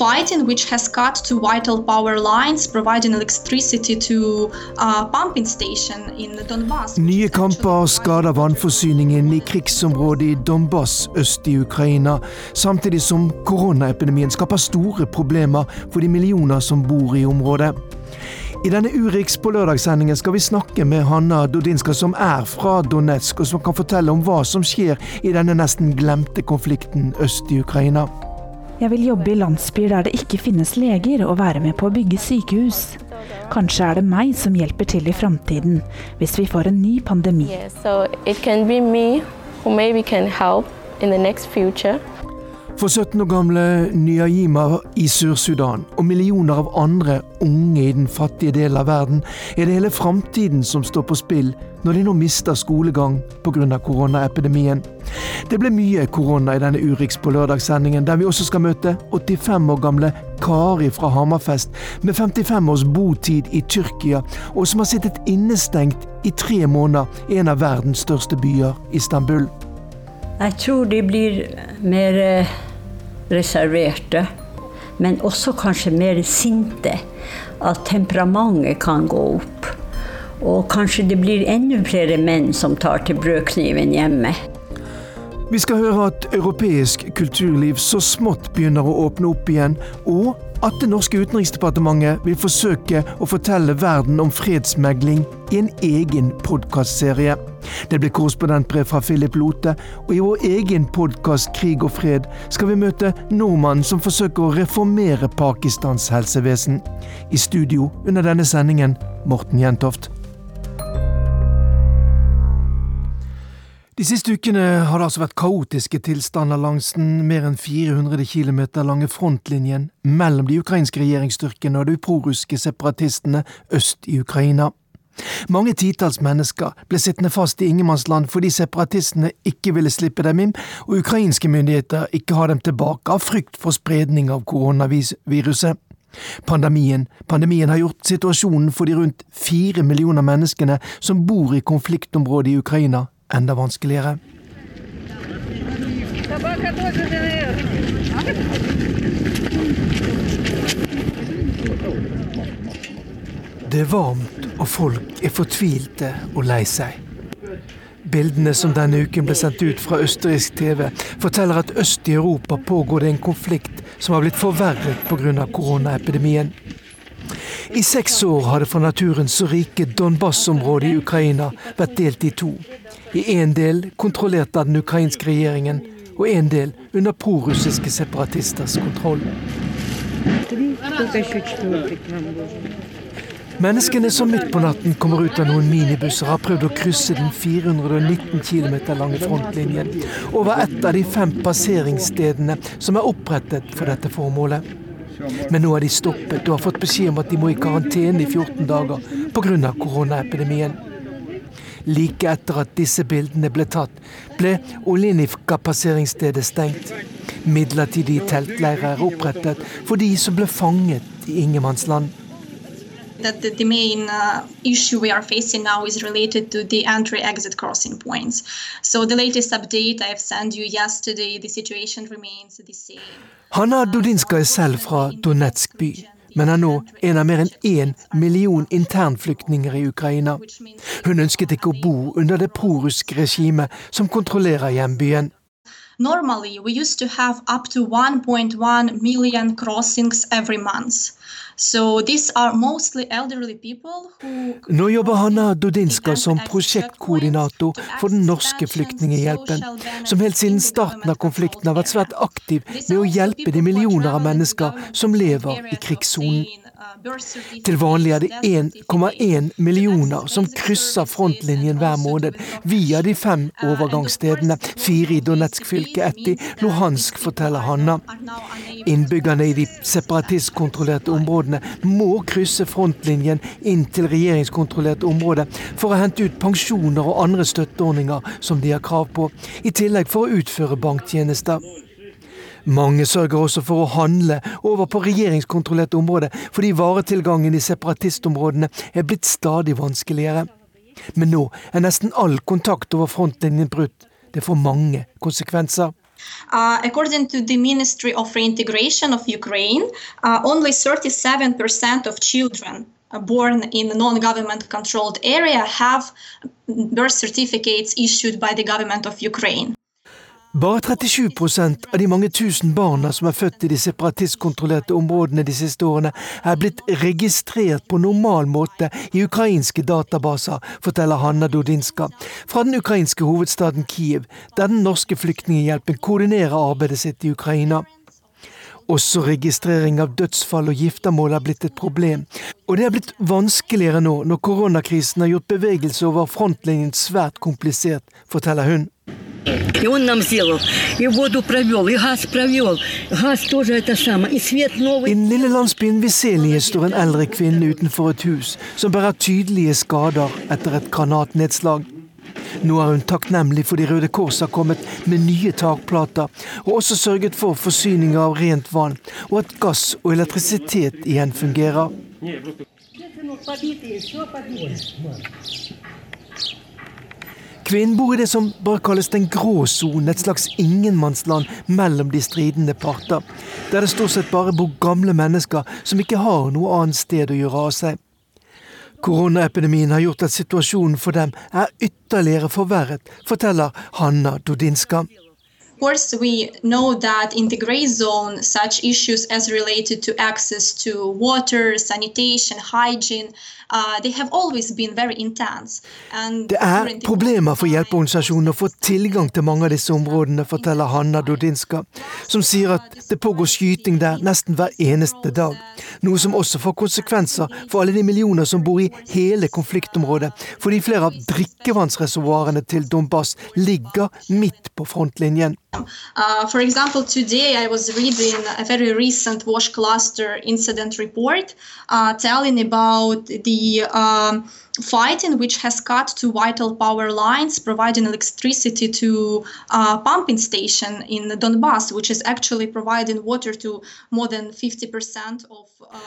fighting, which has cut to vital power lines, providing electricity to uh, pumping station in Donbass. Nye kamper skader vannforsyningen i krigsområdet i Donbass øst i Ukraina, samtidig som koronaepidemien skaper store problemer for de millioner som bor i området. I denne Urix på lørdagssendingen skal vi snakke med Hanna Dodinska, som er fra Donetsk, og som kan fortelle om hva som skjer i denne nesten glemte konflikten øst i Ukraina. Jeg vil jobbe i landsbyer der det ikke finnes leger, og være med på å bygge sykehus. Kanskje er det meg som hjelper til i framtiden, hvis vi får en ny pandemi. Yeah, so For 17 år gamle Nyajima i Sør-Sudan og millioner av andre unge i den fattige delen av verden er det hele framtiden som står på spill når de nå mister skolegang pga. koronaepidemien. Det ble mye korona i denne Urix på lørdagssendingen, der vi også skal møte 85 år gamle Kari fra Hammerfest med 55 års botid i Tyrkia, og som har sittet innestengt i tre måneder i en av verdens største byer, Istanbul. Jeg tror de blir mer eh, reserverte, men også kanskje mer sinte. At temperamentet kan gå opp. Og kanskje det blir enda flere menn som tar til brødkniven hjemme. Vi skal høre at europeisk kulturliv så smått begynner å åpne opp igjen, og at det norske utenriksdepartementet vil forsøke å fortelle verden om fredsmegling i en egen podkastserie. Det blir korrespondentbrev fra Philip Lote, og i vår egen podkast Krig og fred skal vi møte nordmannen som forsøker å reformere Pakistans helsevesen. I studio under denne sendingen Morten Jentoft. De siste ukene har det altså vært kaotiske tilstander langs den mer enn 400 km lange frontlinjen mellom de ukrainske regjeringsstyrkene og de prorussiske separatistene øst i Ukraina. Mange titalls mennesker ble sittende fast i ingenmannsland fordi separatistene ikke ville slippe dem inn, og ukrainske myndigheter ikke har dem tilbake av frykt for spredning av koronaviruset. Pandemien, pandemien har gjort situasjonen for de rundt fire millioner menneskene som bor i konfliktområdet i Ukraina, enda vanskeligere. Det er varmt, og folk er fortvilte og lei seg. Bildene som denne uken ble sendt ut fra østerriksk TV, forteller at øst i Europa pågår det en konflikt som har blitt forverret pga. koronaepidemien. I seks år har det fra naturens så rike Donbas-området i Ukraina vært delt i to. I én del kontrollert av den ukrainske regjeringen, og en del under prorussiske separatisters kontroll. Menneskene som midt på natten kommer ut av noen minibusser, har prøvd å krysse den 419 km lange frontlinjen over et av de fem passeringsstedene som er opprettet for dette formålet. Men nå er de stoppet og har fått beskjed om at de må i karantene i 14 dager pga. koronaepidemien. Like etter at disse bildene ble tatt, ble Olinivka-passeringsstedet stengt. Midlertidige teltleirer er opprettet for de som ble fanget i ingenmannsland. that the, the main uh, issue we are facing now is related to the entry-exit crossing points. So the latest update I've sent you yesterday, the situation remains the same. Hanna Dudinska er selv fra Donetsk by, men er nå en av mer enn én million internflyktninger i Ukraina. Hun ønsket ikke å bo under det prorussiske regimet som kontrollerer hjembyen. Normally, we used to have up to 1.1 million crossings every month. So these are mostly elderly people who Nå jobber Hanna Dodinska som prosjektkoordinator for den norske flyktninghjelpen, som helt siden starten av konflikten har vært svært aktiv med å hjelpe de millioner av mennesker som lever i krigssonen. Til vanlig er det 1,1 millioner som krysser frontlinjen hver måned via de fem overgangsstedene, fire i Donetsk fylke, ett i Luhansk, forteller Hanna. Innbyggerne i de separatistkontrollerte områdene må krysse frontlinjen inn til regjeringskontrollerte områder for å hente ut pensjoner og andre støtteordninger som de har krav på, i tillegg for å utføre banktjenester. Mange sørger også for å handle over på regjeringskontrollerte områder, fordi varetilgangen i separatistområdene er blitt stadig vanskeligere. Men nå er nesten all kontakt over frontlinjen brutt. Det får mange konsekvenser. Uh, according to the Ministry of Reintegration of Ukraine, uh, only 37% of children born in non-government controlled area have birth certificates issued by the government of Ukraine. Bare 37% av de mange tusen barna som er født i de separatistkontrollerte områdene de siste årene, er blitt registrert på normal måte i ukrainske databaser, forteller Hanna Dodinska fra den ukrainske hovedstaden Kiev, der den norske flyktninghjelpen koordinerer arbeidet sitt i Ukraina. Også registrering av dødsfall og giftermål er blitt et problem. Og det er blitt vanskeligere nå, når koronakrisen har gjort bevegelse over frontlinjen svært komplisert, forteller hun. И он нам сделал, и воду провел, и газ провел. Газ тоже это самое, и свет новый. I den lille landsbyen Viselie står en eldre kvinne utenfor et hus som bærer tydelige skader etter et granatnedslag. Nå er hun takknemlig fordi Røde Kors har kommet med nye takplater, og også sørget for forsyning av rent vann, og at gass og elektrisitet igjen fungerer. Kvinnen bor i det som bare kalles den grå sonen, et slags ingenmannsland mellom de stridende parter, der det stort sett bare bor gamle mennesker som ikke har noe annet sted å gjøre av seg. Koronaepidemien har gjort at situasjonen for dem er ytterligere forverret, forteller Hanna Dodinska. Course, we know that in the gray zone, such issues as related to access to water, sanitation, hygiene, det er problemer for hjelpeorganisasjonene å få tilgang til mange av disse områdene, forteller Hanna Dodinska, som sier at det pågår skyting der nesten hver eneste dag. Noe som også får konsekvenser for alle de millioner som bor i hele konfliktområdet, fordi flere av drikkevannsreservoarene til Donbass ligger midt på frontlinjen. Uh, for example, today I was reading a very recent Wash Cluster incident report uh, telling about the um, fighting which has cut to vital power lines providing electricity to a pumping station in Donbass, which is actually providing water to more than 50% of uh,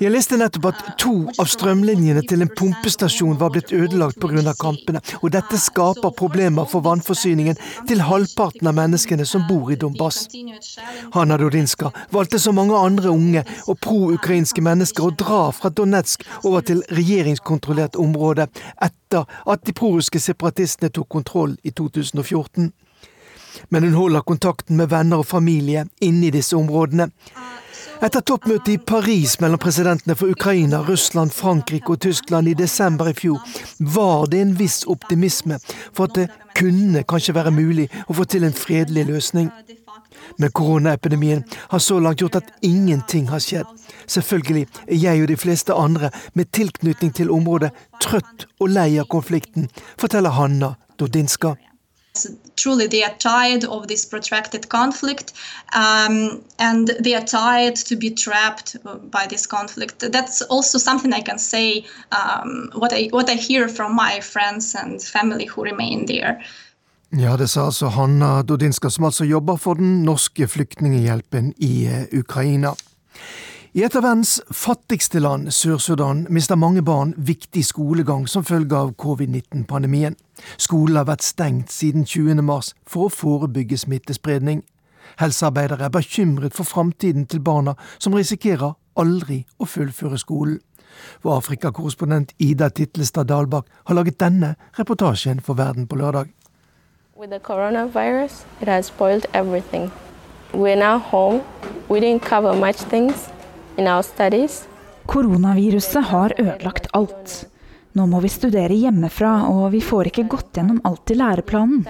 Jeg leste nettopp at to av strømlinjene til en pumpestasjon var blitt ødelagt pga. kampene, og dette skaper problemer for vannforsyningen til halvparten av menneskene som bor i Donbass. Hanna Dodinska valgte som mange andre unge og pro-ukrainske mennesker å dra fra Donetsk over til regjeringskontrollert område etter at de prorussiske separatistene tok kontroll i 2014. Men hun holder kontakten med venner og familie inne i disse områdene. Etter toppmøtet i Paris mellom presidentene for Ukraina, Russland, Frankrike og Tyskland i desember i fjor, var det en viss optimisme for at det kunne kanskje være mulig å få til en fredelig løsning. Men koronaepidemien har så langt gjort at ingenting har skjedd. Selvfølgelig er jeg og de fleste andre med tilknytning til området trøtt og lei av konflikten, forteller Hanna Dodinska. Truly, they are tired of this protracted conflict, um, and they are tired to be trapped by this conflict. That's also something I can say. Um, what I what I hear from my friends and family who. Ja, det sa altså Hanna Dodinska, som altså jobber for den norske flyktninghjelpen i eh, Ukraina. I et av verdens fattigste land, Sør-Sudan, mister mange barn viktig skolegang som følge av covid-19-pandemien. Skolen har vært stengt siden 20. mars for å forebygge smittespredning. Helsearbeidere er bekymret for framtiden til barna, som risikerer aldri å fullføre skolen. Vår Afrikakorrespondent Ida Titlestad Dalbakk har laget denne reportasjen for Verden på lørdag. With the coronavirus, it has spoiled everything. We're now home. We didn't cover much things in our studies. Koronaviruset har ødelagt alt. Nå må vi studere hjemmefra, og vi får ikke gått gjennom alt i læreplanen.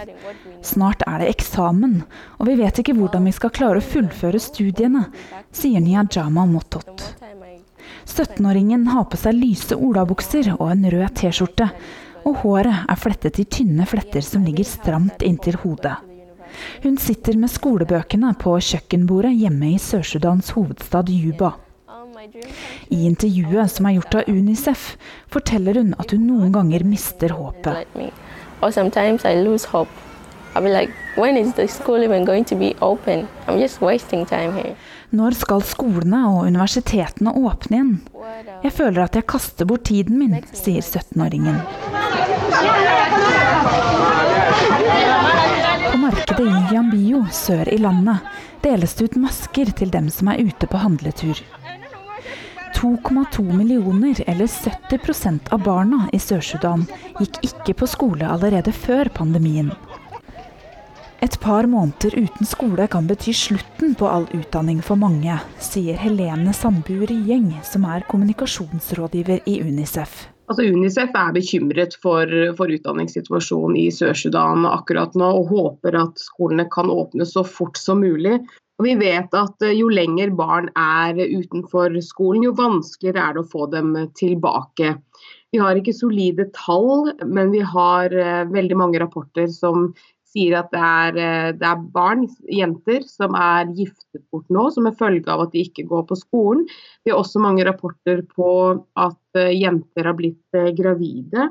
Snart er det eksamen, og vi vet ikke hvordan vi skal klare å fullføre studiene, sier Niyajama Motot. 17-åringen har på seg lyse olabukser og en rød T-skjorte, og håret er flettet i tynne fletter som ligger stramt inntil hodet. Hun sitter med skolebøkene på kjøkkenbordet hjemme i Sør-Sudans hovedstad Juba. I intervjuet som er gjort av Unicef, forteller hun at hun noen ganger mister håpet. Når skal skolene og universitetene åpne igjen? Jeg føler at jeg kaster bort tiden min, sier 17-åringen. På markedet i Yambio sør i landet deles det ut masker til dem som er ute på handletur. 2,2 millioner, eller 70% av barna i Sør-Sudan, gikk ikke på skole allerede før pandemien. Et par måneder uten skole kan bety slutten på all utdanning for mange, sier Helene Sandbu Rieng, som er kommunikasjonsrådgiver i Unicef. Altså Unicef er bekymret for, for utdanningssituasjonen i Sør-Sudan akkurat nå, og håper at skolene kan åpne så fort som mulig. Og vi vet at eh, jo lenger barn er utenfor skolen, jo vanskeligere er det å få dem tilbake. Vi har ikke solide tall, men vi har eh, veldig mange rapporter som sier at det er, eh, det er, barn, jenter, som er giftet bort nå som en følge av at de ikke går på skolen. Vi har også mange rapporter på at eh, jenter har blitt eh, gravide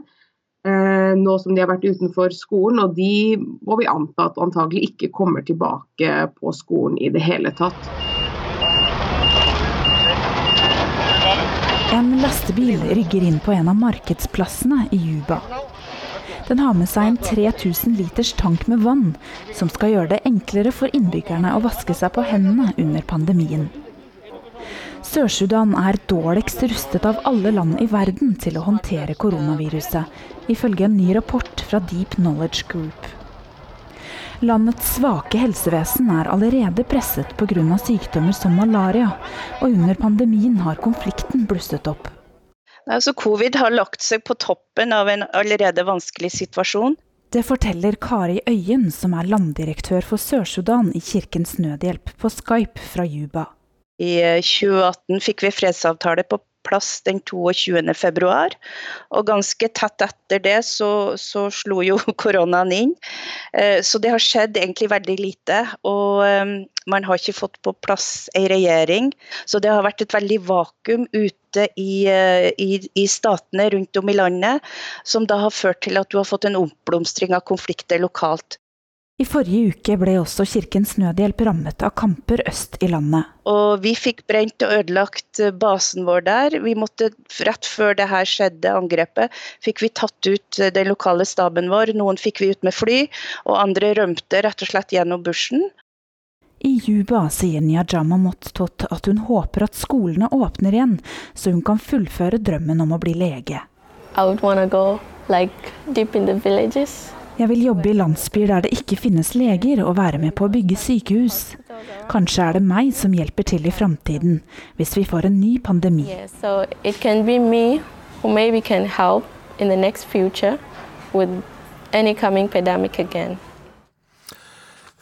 nå som de har vært utenfor skolen. Og de må vi anta at antagelig ikke kommer tilbake på skolen i det hele tatt. En lastebil rygger inn på en av markedsplassene i Juba. Den har med seg en 3000 liters tank med vann, som skal gjøre det enklere for innbyggerne å vaske seg på hendene under pandemien. Sør-Sudan er dårligst rustet av alle land i verden til å håndtere koronaviruset, ifølge en ny rapport fra Deep Knowledge Group. Landets svake helsevesen er allerede presset pga. sykdommer som malaria, og under pandemien har konflikten blusset opp. Altså, Covid har lagt seg på toppen av en allerede vanskelig situasjon. Det forteller Kari Øyen, som er landdirektør for Sør-Sudan i Kirkens Nødhjelp, på Skype fra Juba. I 2018 fikk vi fredsavtale på plass den 22. februar. Og ganske tett etter det så, så slo jo koronaen inn. Eh, så det har skjedd egentlig veldig lite. Og eh, man har ikke fått på plass ei regjering. Så det har vært et veldig vakuum ute i, eh, i, i statene rundt om i landet, som da har ført til at du har fått en oppblomstring av konflikter lokalt. I forrige uke ble også Kirkens Nødhjelp rammet av kamper øst i landet. Og vi fikk brent og ødelagt eh, basen vår der. Vi måtte, Rett før det her skjedde, angrepet, fikk vi tatt ut eh, den lokale staben vår. Noen fikk vi ut med fly, og andre rømte rett og slett gjennom bushen. I Juba sier Nyajama Mottot at hun håper at skolene åpner igjen, så hun kan fullføre drømmen om å bli lege. I would go, like, deep in the villages. Jeg vil jobbe i landsbyer der det ikke finnes leger, og være med på å bygge sykehus. Kanskje er det meg som hjelper til i framtiden, hvis vi får en ny pandemi.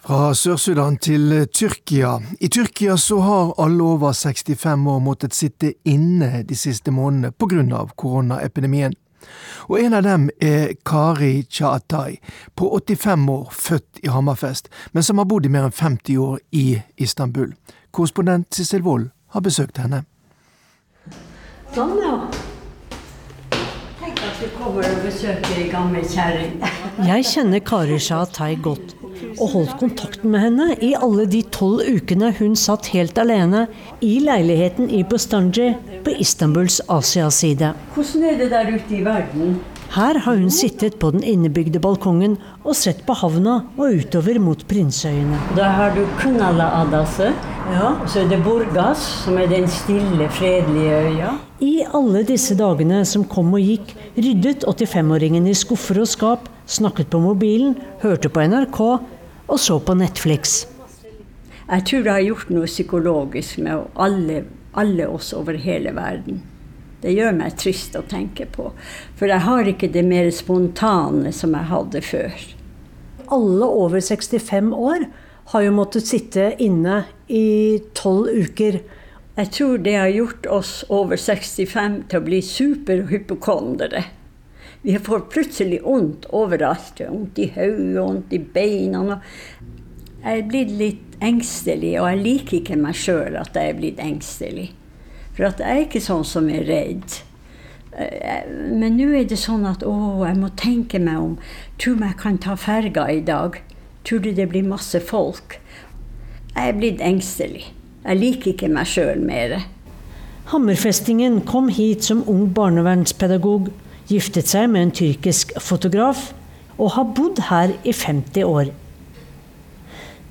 Fra Sør-Sudan til Tyrkia. I Tyrkia så har alle over 65 år måttet sitte inne de siste månedene pga. koronaepidemien. Og en av dem er Kari Chaatai, på 85 år, født i Hammerfest, men som har bodd i mer enn 50 år i Istanbul. Korrespondent Sissel Wold har besøkt henne. Sånn, ja. Tenk at du kommer og besøker ei gammel kjerring. Jeg kjenner Kari Chaatai godt og holdt kontakten med henne i alle de tolv ukene hun satt helt alene i leiligheten i Bostanji på Istanbuls Asia-side. Hvordan er det der ute i verden? Her har hun sittet på den innebygde balkongen og sett på havna og utover mot Prinsøyene. Da har du Kunala Adase, ja. så er det Burgas, som er den stille, fredelige øya. I alle disse dagene som kom og gikk, ryddet 85-åringen i skuffer og skap, snakket på mobilen, hørte på NRK og så på Netflix. Jeg tror det har gjort noe psykologisk med alle, alle oss over hele verden. Det gjør meg trist å tenke på. For jeg har ikke det mer spontane som jeg hadde før. Alle over 65 år har jo måttet sitte inne i tolv uker. Jeg tror det har gjort oss over 65 til å bli superhypokondere. Vi får plutselig vondt overalt. Vondt i hodet, vondt i beina. Jeg er blitt litt engstelig, og jeg liker ikke meg sjøl at jeg er blitt engstelig. For jeg er ikke sånn som er redd. Eh, men nå er det sånn at å, jeg må tenke meg om. Tror du jeg kan ta ferga i dag? Tror du det blir masse folk? Jeg er blitt engstelig. Jeg liker ikke meg sjøl mer. Hammerfestingen kom hit som ung barnevernspedagog giftet seg med en tyrkisk fotograf og har bodd her i 50 år.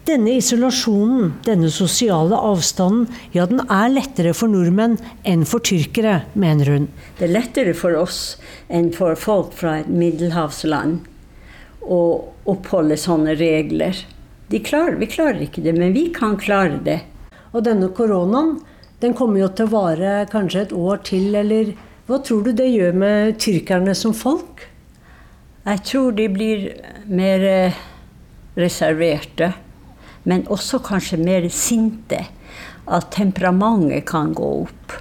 Denne isolasjonen, denne sosiale avstanden, ja, den er lettere for nordmenn enn for tyrkere, mener hun. Det er lettere for oss enn for folk fra et middelhavsland å oppholde sånne regler. Klarer, vi klarer ikke det, men vi kan klare det. Og denne koronaen, den kommer jo til å vare kanskje et år til, eller hva tror du det gjør med tyrkerne som folk? Jeg tror de blir mer eh, reserverte men også kanskje mer sinte. At temperamentet kan gå opp.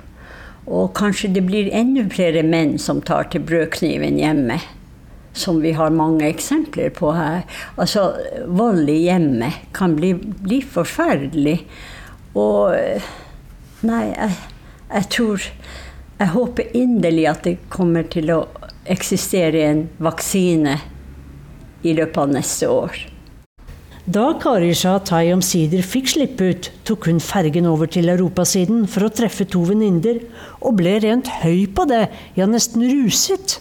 Og kanskje det blir enda flere menn som tar til brødkniven hjemme. Som vi har mange eksempler på her. Altså, vold i hjemmet kan bli, bli forferdelig. Og Nei, jeg, jeg tror Jeg håper inderlig at det kommer til å eksistere en vaksine i løpet av neste år. Da Kari Tai omsider fikk slippe ut, tok hun fergen over til europasiden for å treffe to venninner, og ble rent høy på det, ja, nesten ruset.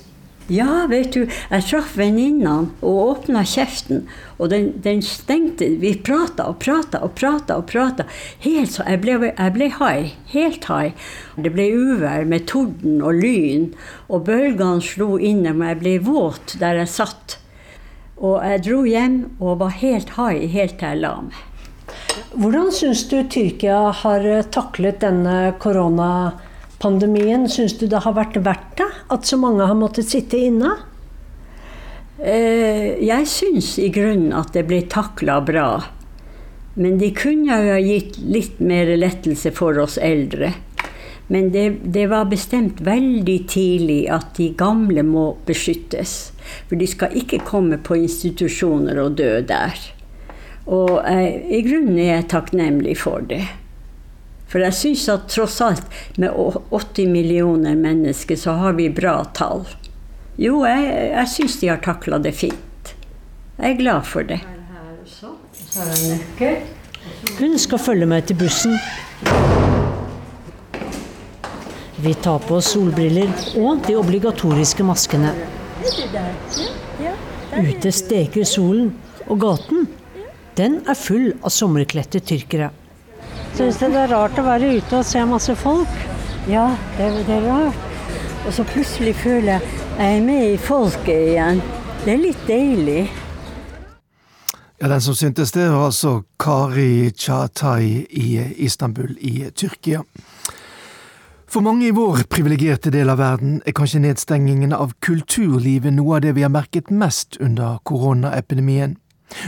Ja, vet du, jeg traff venninnene og åpna kjeften, og den, den stengte Vi prata og prata og prata og prata. Helt så jeg ble, jeg ble high. Helt high. Det ble uvær med torden og lyn, og bølgene slo innom, jeg ble våt der jeg satt. Og jeg dro hjem og var helt high helt til jeg la meg. Hvordan syns du Tyrkia har eh, taklet denne koronapandemien? Syns du det har vært verdt det at så mange har måttet sitte inne? Eh, jeg syns i grunnen at det ble takla bra. Men de kunne jo ha gitt litt mer lettelse for oss eldre. Men det, det, var bestemt veldig tidlig at de gamle må beskyttes. For de skal ikke komme på institusjoner og dø der. Og jeg, i grunnen er jeg takknemlig for det. For jeg syns at tross alt, med 80 millioner mennesker, så har vi bra tall. Jo, jeg, jeg syns de har takla det fint. Jeg er glad for det. Hun skal følge meg til bussen. Vi tar på oss solbriller og de obligatoriske maskene. Ute steker solen, og gaten den er full av sommerkledte tyrkere. Syns du det er rart å være ute og se masse folk? Ja, det, det er rart. Og så plutselig føler jeg jeg er med i folket igjen. Det er litt deilig. Ja, Den som syntes det, var altså Kari Chatai i Istanbul i Tyrkia. For mange i vår privilegerte del av verden er kanskje nedstengingen av kulturlivet noe av det vi har merket mest under koronaepidemien.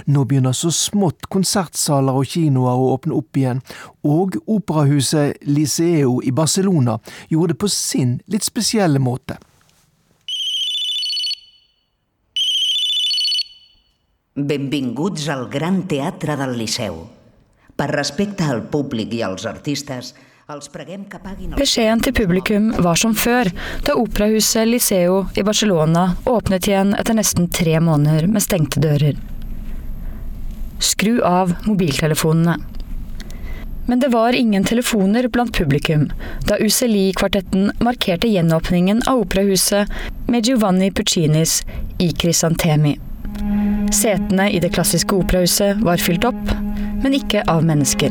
Nå begynner så smått konsertsaler og kinoer å åpne opp igjen, og operahuset Liceo i Barcelona gjorde det på sin litt spesielle måte. Benvinguts al Gran Teatre del Liceu. Per respecte al públic i als artistes, Beskjeden til publikum var som før, da operahuset Liceo i Barcelona åpnet igjen etter nesten tre måneder med stengte dører. Skru av mobiltelefonene. Men det var ingen telefoner blant publikum da UCLI-kvartetten markerte gjenåpningen av operahuset med Giovanni Puccinis I Crisantemi. Setene i det klassiske operahuset var fylt opp, men ikke av mennesker.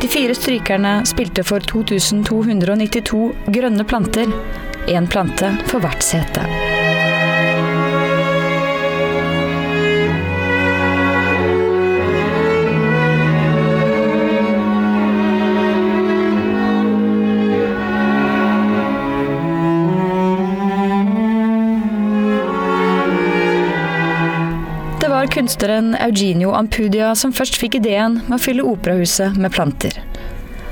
De fire strykerne spilte for 2292 grønne planter, én plante for hvert sete. Kunstneren Eugenio Ampudia som først fikk ideen med å fylle operahuset med planter.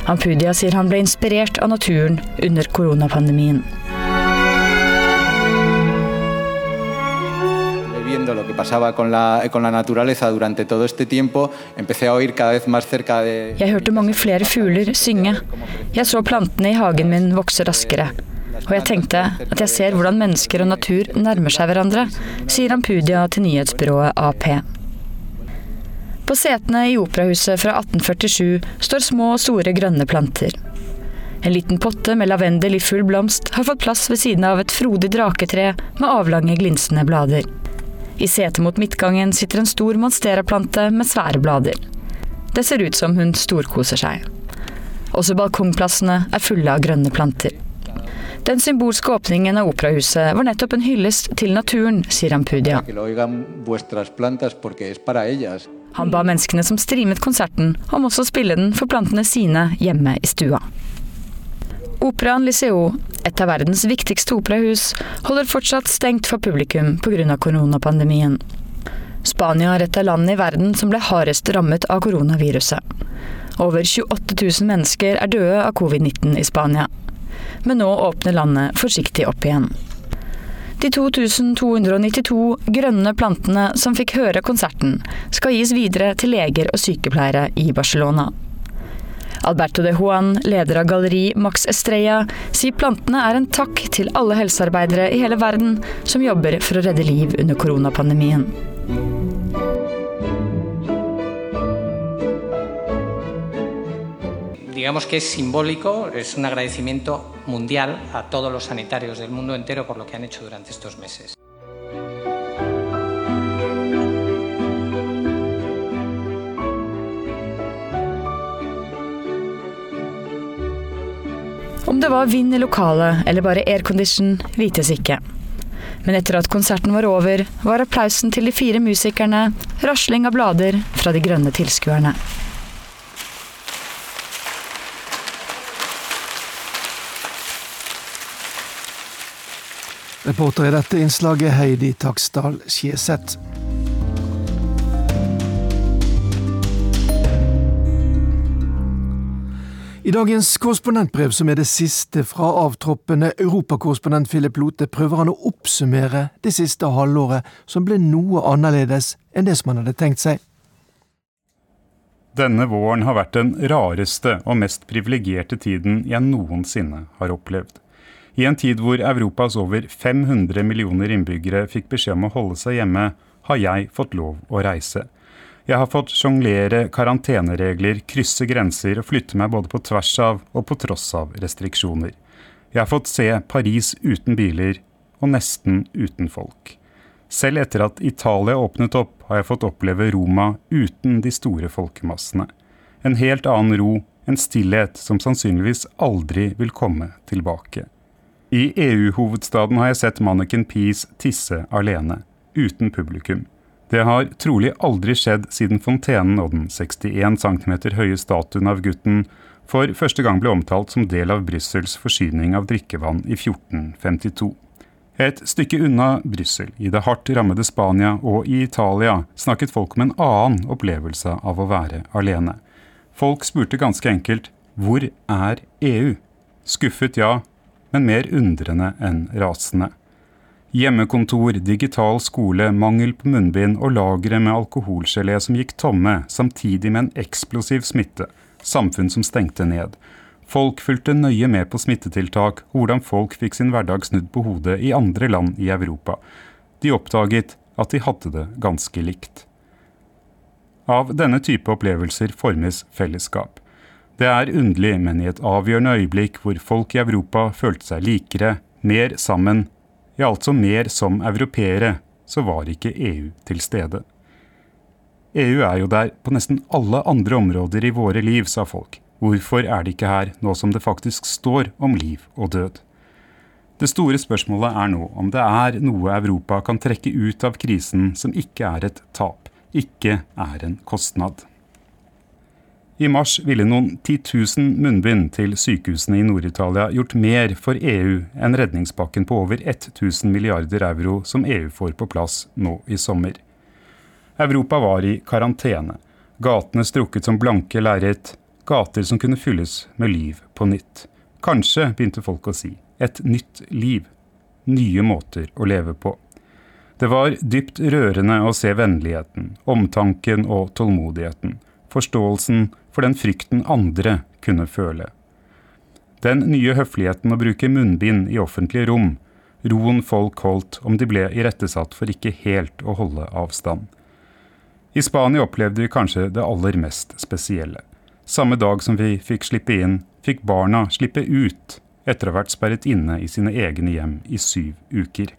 Ampudia sier han ble inspirert av naturen under koronapandemien. Jeg hørte mange flere fugler synge. Jeg så plantene i hagen min vokse raskere. Og jeg tenkte at jeg ser hvordan mennesker og natur nærmer seg hverandre, sier Ampudia til nyhetsbyrået AP. På setene i operahuset fra 1847 står små og store grønne planter. En liten potte med lavendel i full blomst har fått plass ved siden av et frodig draketre med avlange, glinsende blader. I setet mot midtgangen sitter en stor monsteraplante med svære blader. Det ser ut som hun storkoser seg. Også balkongplassene er fulle av grønne planter. Den symbolske åpningen av operahuset var nettopp en hyllest til naturen, sier Ampudia. Han ba menneskene som streamet konserten, om også å spille den for plantene sine hjemme i stua. Operaen Liceo, et av verdens viktigste operahus, holder fortsatt stengt for publikum pga. koronapandemien. Spania er et av landene i verden som ble hardest rammet av koronaviruset. Over 28 000 mennesker er døde av covid-19 i Spania men nå åpner landet forsiktig opp igjen. De 2292 grønne plantene som fikk høre konserten, skal gis videre til leger og sykepleiere i Barcelona. Alberto de Juan, leder av galleri Max Estrella, sier plantene er en takk til alle helsearbeidere i hele verden som jobber for å redde liv under koronapandemien. digamos que es simbólico, es un agradecimiento mundial a todos los sanitarios del mundo entero por lo que han hecho durante estos meses. Om det var vind i lokalet eller bare aircondition, vites ikke. Men etter at konserten var over, var applausen til de fire musikerne rasling av blader fra de grønne tilskuerne. Reporter i dette innslaget Heidi Taksdal Skjeseth. I dagens korrespondentbrev, som er det siste fra avtroppende europakorrespondent Philip Lote, prøver han å oppsummere det siste halvåret, som ble noe annerledes enn det som han hadde tenkt seg. Denne våren har vært den rareste og mest privilegerte tiden jeg noensinne har opplevd. I en tid hvor Europas over 500 millioner innbyggere fikk beskjed om å holde seg hjemme, har jeg fått lov å reise. Jeg har fått sjonglere karanteneregler, krysse grenser og flytte meg både på tvers av og på tross av restriksjoner. Jeg har fått se Paris uten biler og nesten uten folk. Selv etter at Italia åpnet opp, har jeg fått oppleve Roma uten de store folkemassene. En helt annen ro, en stillhet som sannsynligvis aldri vil komme tilbake. I EU-hovedstaden har jeg sett Manneken Peace tisse alene, uten publikum. Det har trolig aldri skjedd siden fontenen og den 61 cm høye statuen av gutten for første gang ble omtalt som del av Brussels forsyning av drikkevann i 1452. Et stykke unna Brussel, i det hardt rammede Spania og i Italia, snakket folk om en annen opplevelse av å være alene. Folk spurte ganske enkelt hvor er EU? Skuffet, ja, men mer undrende enn rasende. Hjemmekontor, digital skole, mangel på munnbind og lagre med alkoholgelé som gikk tomme, samtidig med en eksplosiv smitte, samfunn som stengte ned. Folk fulgte nøye med på smittetiltak hvordan folk fikk sin hverdag snudd på hodet i andre land i Europa. De oppdaget at de hadde det ganske likt. Av denne type opplevelser formes fellesskap. Det er underlig, men i et avgjørende øyeblikk hvor folk i Europa følte seg likere, mer sammen, ja, altså mer som europeere, så var ikke EU til stede. EU er jo der på nesten alle andre områder i våre liv, sa folk. Hvorfor er det ikke her, nå som det faktisk står om liv og død? Det store spørsmålet er nå om det er noe Europa kan trekke ut av krisen som ikke er et tap, ikke er en kostnad. I mars ville noen 10 000 munnbind til sykehusene i Nord-Italia gjort mer for EU enn redningspakken på over 1000 milliarder euro som EU får på plass nå i sommer. Europa var i karantene. Gatene strukket som blanke lerret. Gater som kunne fylles med liv på nytt. Kanskje, begynte folk å si, et nytt liv. Nye måter å leve på. Det var dypt rørende å se vennligheten, omtanken og tålmodigheten forståelsen for den frykten andre kunne føle. Den nye høfligheten å bruke munnbind i offentlige rom, roen folk holdt om de ble irettesatt for ikke helt å holde avstand. I Spania opplevde vi kanskje det aller mest spesielle. Samme dag som vi fikk slippe inn, fikk barna slippe ut etter å ha vært sperret inne i sine egne hjem i syv uker.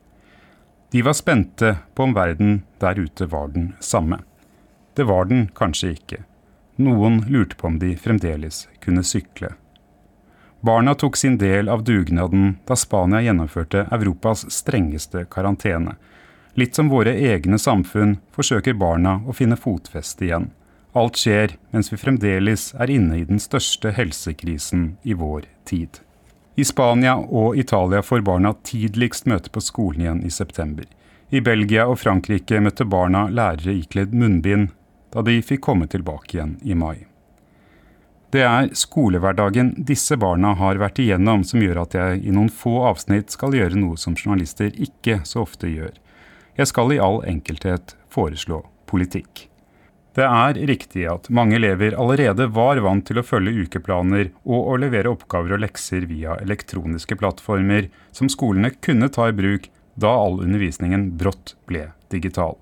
De var spente på om verden der ute var den samme. Det var den kanskje ikke. Noen lurte på om de fremdeles kunne sykle. Barna tok sin del av dugnaden da Spania gjennomførte Europas strengeste karantene. Litt som våre egne samfunn forsøker barna å finne fotfeste igjen. Alt skjer mens vi fremdeles er inne i den største helsekrisen i vår tid. I Spania og Italia får barna tidligst møte på skolen igjen i september. I Belgia og Frankrike møtte barna lærere ikledd munnbind da de fikk komme tilbake igjen i mai. Det er skolehverdagen disse barna har vært igjennom som gjør at jeg i noen få avsnitt skal gjøre noe som journalister ikke så ofte gjør. Jeg skal i all enkelthet foreslå politikk. Det er riktig at mange elever allerede var vant til å følge ukeplaner og å levere oppgaver og lekser via elektroniske plattformer som skolene kunne ta i bruk da all undervisningen brått ble digital.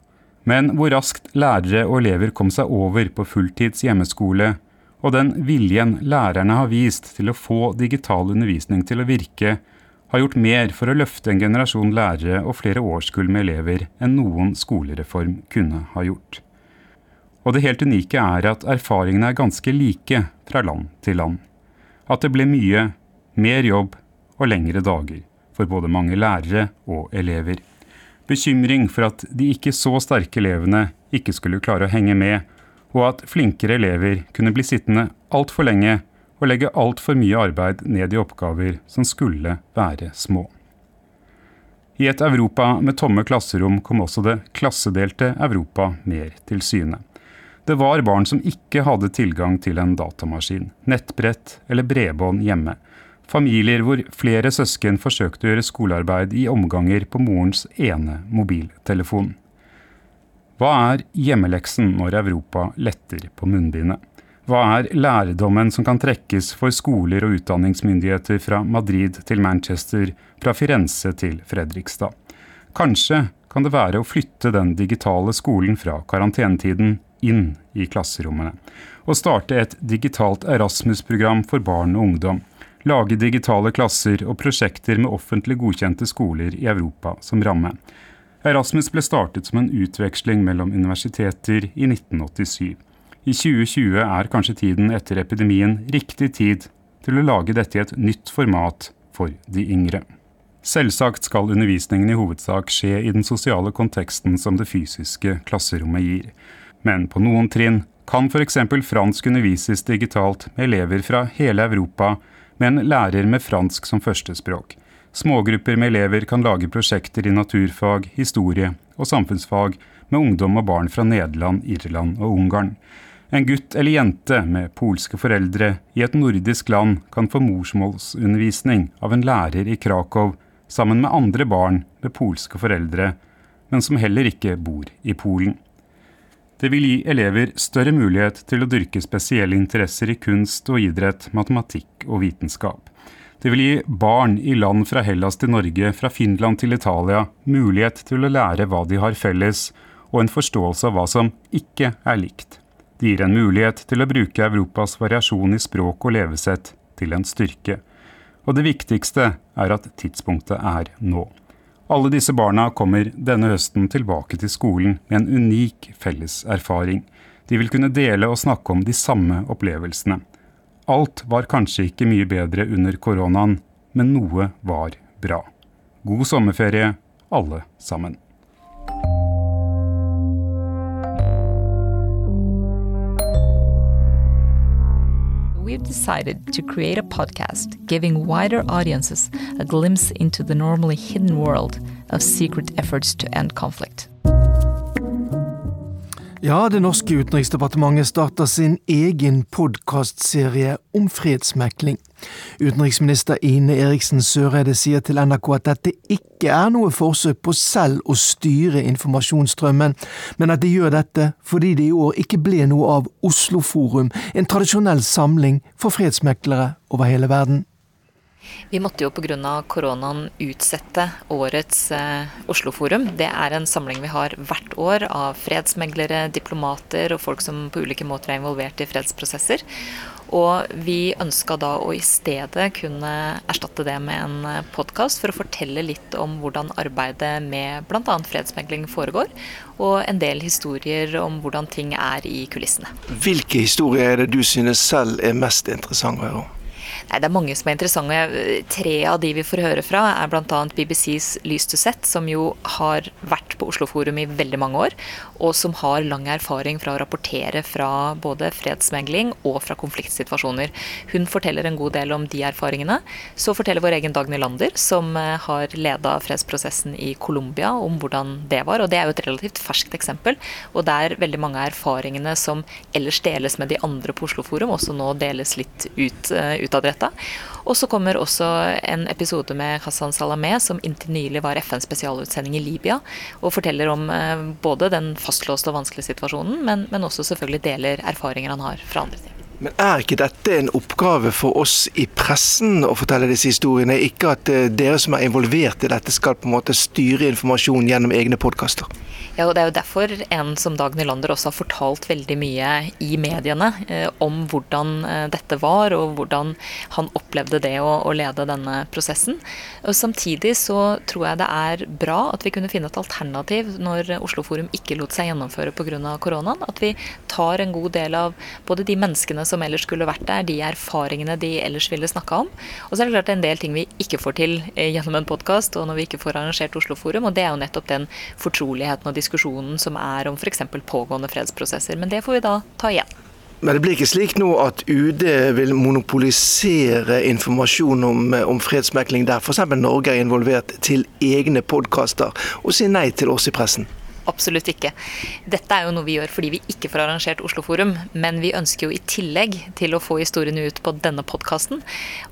Men hvor raskt lærere og elever kom seg over på fulltids hjemmeskole, og den viljen lærerne har vist til å få digital undervisning til å virke, har gjort mer for å løfte en generasjon lærere og flere årskull med elever enn noen skolereform kunne ha gjort. Og det helt unike er at erfaringene er ganske like fra land til land. At det ble mye, mer jobb og lengre dager for både mange lærere og elever. Bekymring for at de ikke så sterke elevene ikke skulle klare å henge med, og at flinkere elever kunne bli sittende altfor lenge og legge altfor mye arbeid ned i oppgaver som skulle være små. I et Europa med tomme klasserom kom også det klassedelte Europa mer til syne. Det var barn som ikke hadde tilgang til en datamaskin, nettbrett eller bredbånd hjemme. Familier hvor flere søsken forsøkte å gjøre skolearbeid i omganger på morens ene mobiltelefon. Hva er hjemmeleksen når Europa letter på munnbindet? Hva er lærdommen som kan trekkes for skoler og utdanningsmyndigheter fra Madrid til Manchester, fra Firenze til Fredrikstad? Kanskje kan det være å flytte den digitale skolen fra karantenetiden inn i klasserommene. Og starte et digitalt Erasmus-program for barn og ungdom. Lage digitale klasser og prosjekter med offentlig godkjente skoler i Europa som ramme. Erasmus ble startet som en utveksling mellom universiteter i 1987. I 2020 er kanskje tiden etter epidemien riktig tid til å lage dette i et nytt format for de yngre. Selvsagt skal undervisningen i hovedsak skje i den sosiale konteksten som det fysiske klasserommet gir. Men på noen trinn kan f.eks. fransk undervises digitalt med elever fra hele Europa med en lærer med fransk som førstespråk. Smågrupper med elever kan lage prosjekter i naturfag, historie og samfunnsfag med ungdom og barn fra Nederland, Irland og Ungarn. En gutt eller jente med polske foreldre i et nordisk land kan få morsmålsundervisning av en lærer i Krakow sammen med andre barn med polske foreldre, men som heller ikke bor i Polen. Det vil gi elever større mulighet til å dyrke spesielle interesser i kunst og idrett, matematikk og vitenskap. Det vil gi barn i land fra Hellas til Norge, fra Finland til Italia, mulighet til å lære hva de har felles, og en forståelse av hva som ikke er likt. Det gir en mulighet til å bruke Europas variasjon i språk og levesett til en styrke. Og det viktigste er at tidspunktet er nå. Alle disse barna kommer denne høsten tilbake til skolen med en unik felles erfaring. De vil kunne dele og snakke om de samme opplevelsene. Alt var kanskje ikke mye bedre under koronaen, men noe var bra. God sommerferie, alle sammen. We've decided to create a podcast giving wider audiences a glimpse into the normally hidden world of secret efforts to end conflict. Ja, det norske utenriksdepartementet starter sin egen podkastserie om fredsmekling. Utenriksminister Ine Eriksen Søreide sier til NRK at dette ikke er noe forsøk på selv å styre informasjonsstrømmen, men at de gjør dette fordi det i år ikke ble noe av Osloforum, en tradisjonell samling for fredsmeklere over hele verden. Vi måtte jo pga. koronaen utsette årets eh, Osloforum. Det er en samling vi har hvert år av fredsmeglere, diplomater og folk som på ulike måter er involvert i fredsprosesser. Og vi ønska da å i stedet kunne erstatte det med en podkast for å fortelle litt om hvordan arbeidet med bl.a. fredsmegling foregår, og en del historier om hvordan ting er i kulissene. Hvilke historier er det du synes selv er mest interessant å høre om? Nei, Det er mange som er interessante. Tre av de vi får høre fra, er bl.a. BBCs Lys to Set, som jo har vært på Oslo Forum i veldig mange år, og som har lang erfaring fra å rapportere fra både fredsmegling og fra konfliktsituasjoner. Hun forteller en god del om de erfaringene. Så forteller vår egen Dagny Lander, som eh, har leda fredsprosessen i Colombia, om hvordan det var. Og det er jo et relativt ferskt eksempel, og der veldig mange av erfaringene som ellers deles med de andre på Oslo Forum, også nå deles litt ut, uh, utadrettet dette. Og så kommer også en episode med Hassan Salameh, som inntil nylig var FNs spesialutsending i Libya, og forteller om eh, både den fastlåste og vanskelige situasjonen, men, men også selvfølgelig deler erfaringer han har fra andre ting. Men er ikke dette en oppgave for oss i pressen å fortelle disse historiene? Ikke at eh, dere som er involvert i dette skal på en måte styre informasjon gjennom egne podkaster? Ja, og Det er jo derfor en som Dag Nylander også har fortalt veldig mye i mediene eh, om hvordan eh, dette var, og hvordan han opplevde det å, å, lede denne prosessen. Og Samtidig så tror jeg det er bra at vi kunne finne et alternativ når Oslo Forum ikke lot seg gjennomføre pga. koronaen. At vi tar en god del av både de menneskene som ellers skulle vært der, de erfaringene de ellers ville snakka om. Og så er det klart en del ting vi ikke får til eh, gjennom en podkast, og når vi ikke får arrangert Oslo Forum, og det er jo nettopp den fortroligheten og diskusjonen som er om f.eks. pågående fredsprosesser. Men det får vi da ta igjen. Men det blir ikke slik nå at UD vil monopolisere informasjon om, om fredsmekling der f.eks. Norge er involvert, til egne podkaster, og si nei til oss i pressen? Absolutt ikke. Dette er jo noe vi gjør fordi vi ikke får arrangert Oslo Forum, men vi ønsker jo i tillegg til å få historiene ut på denne podkasten,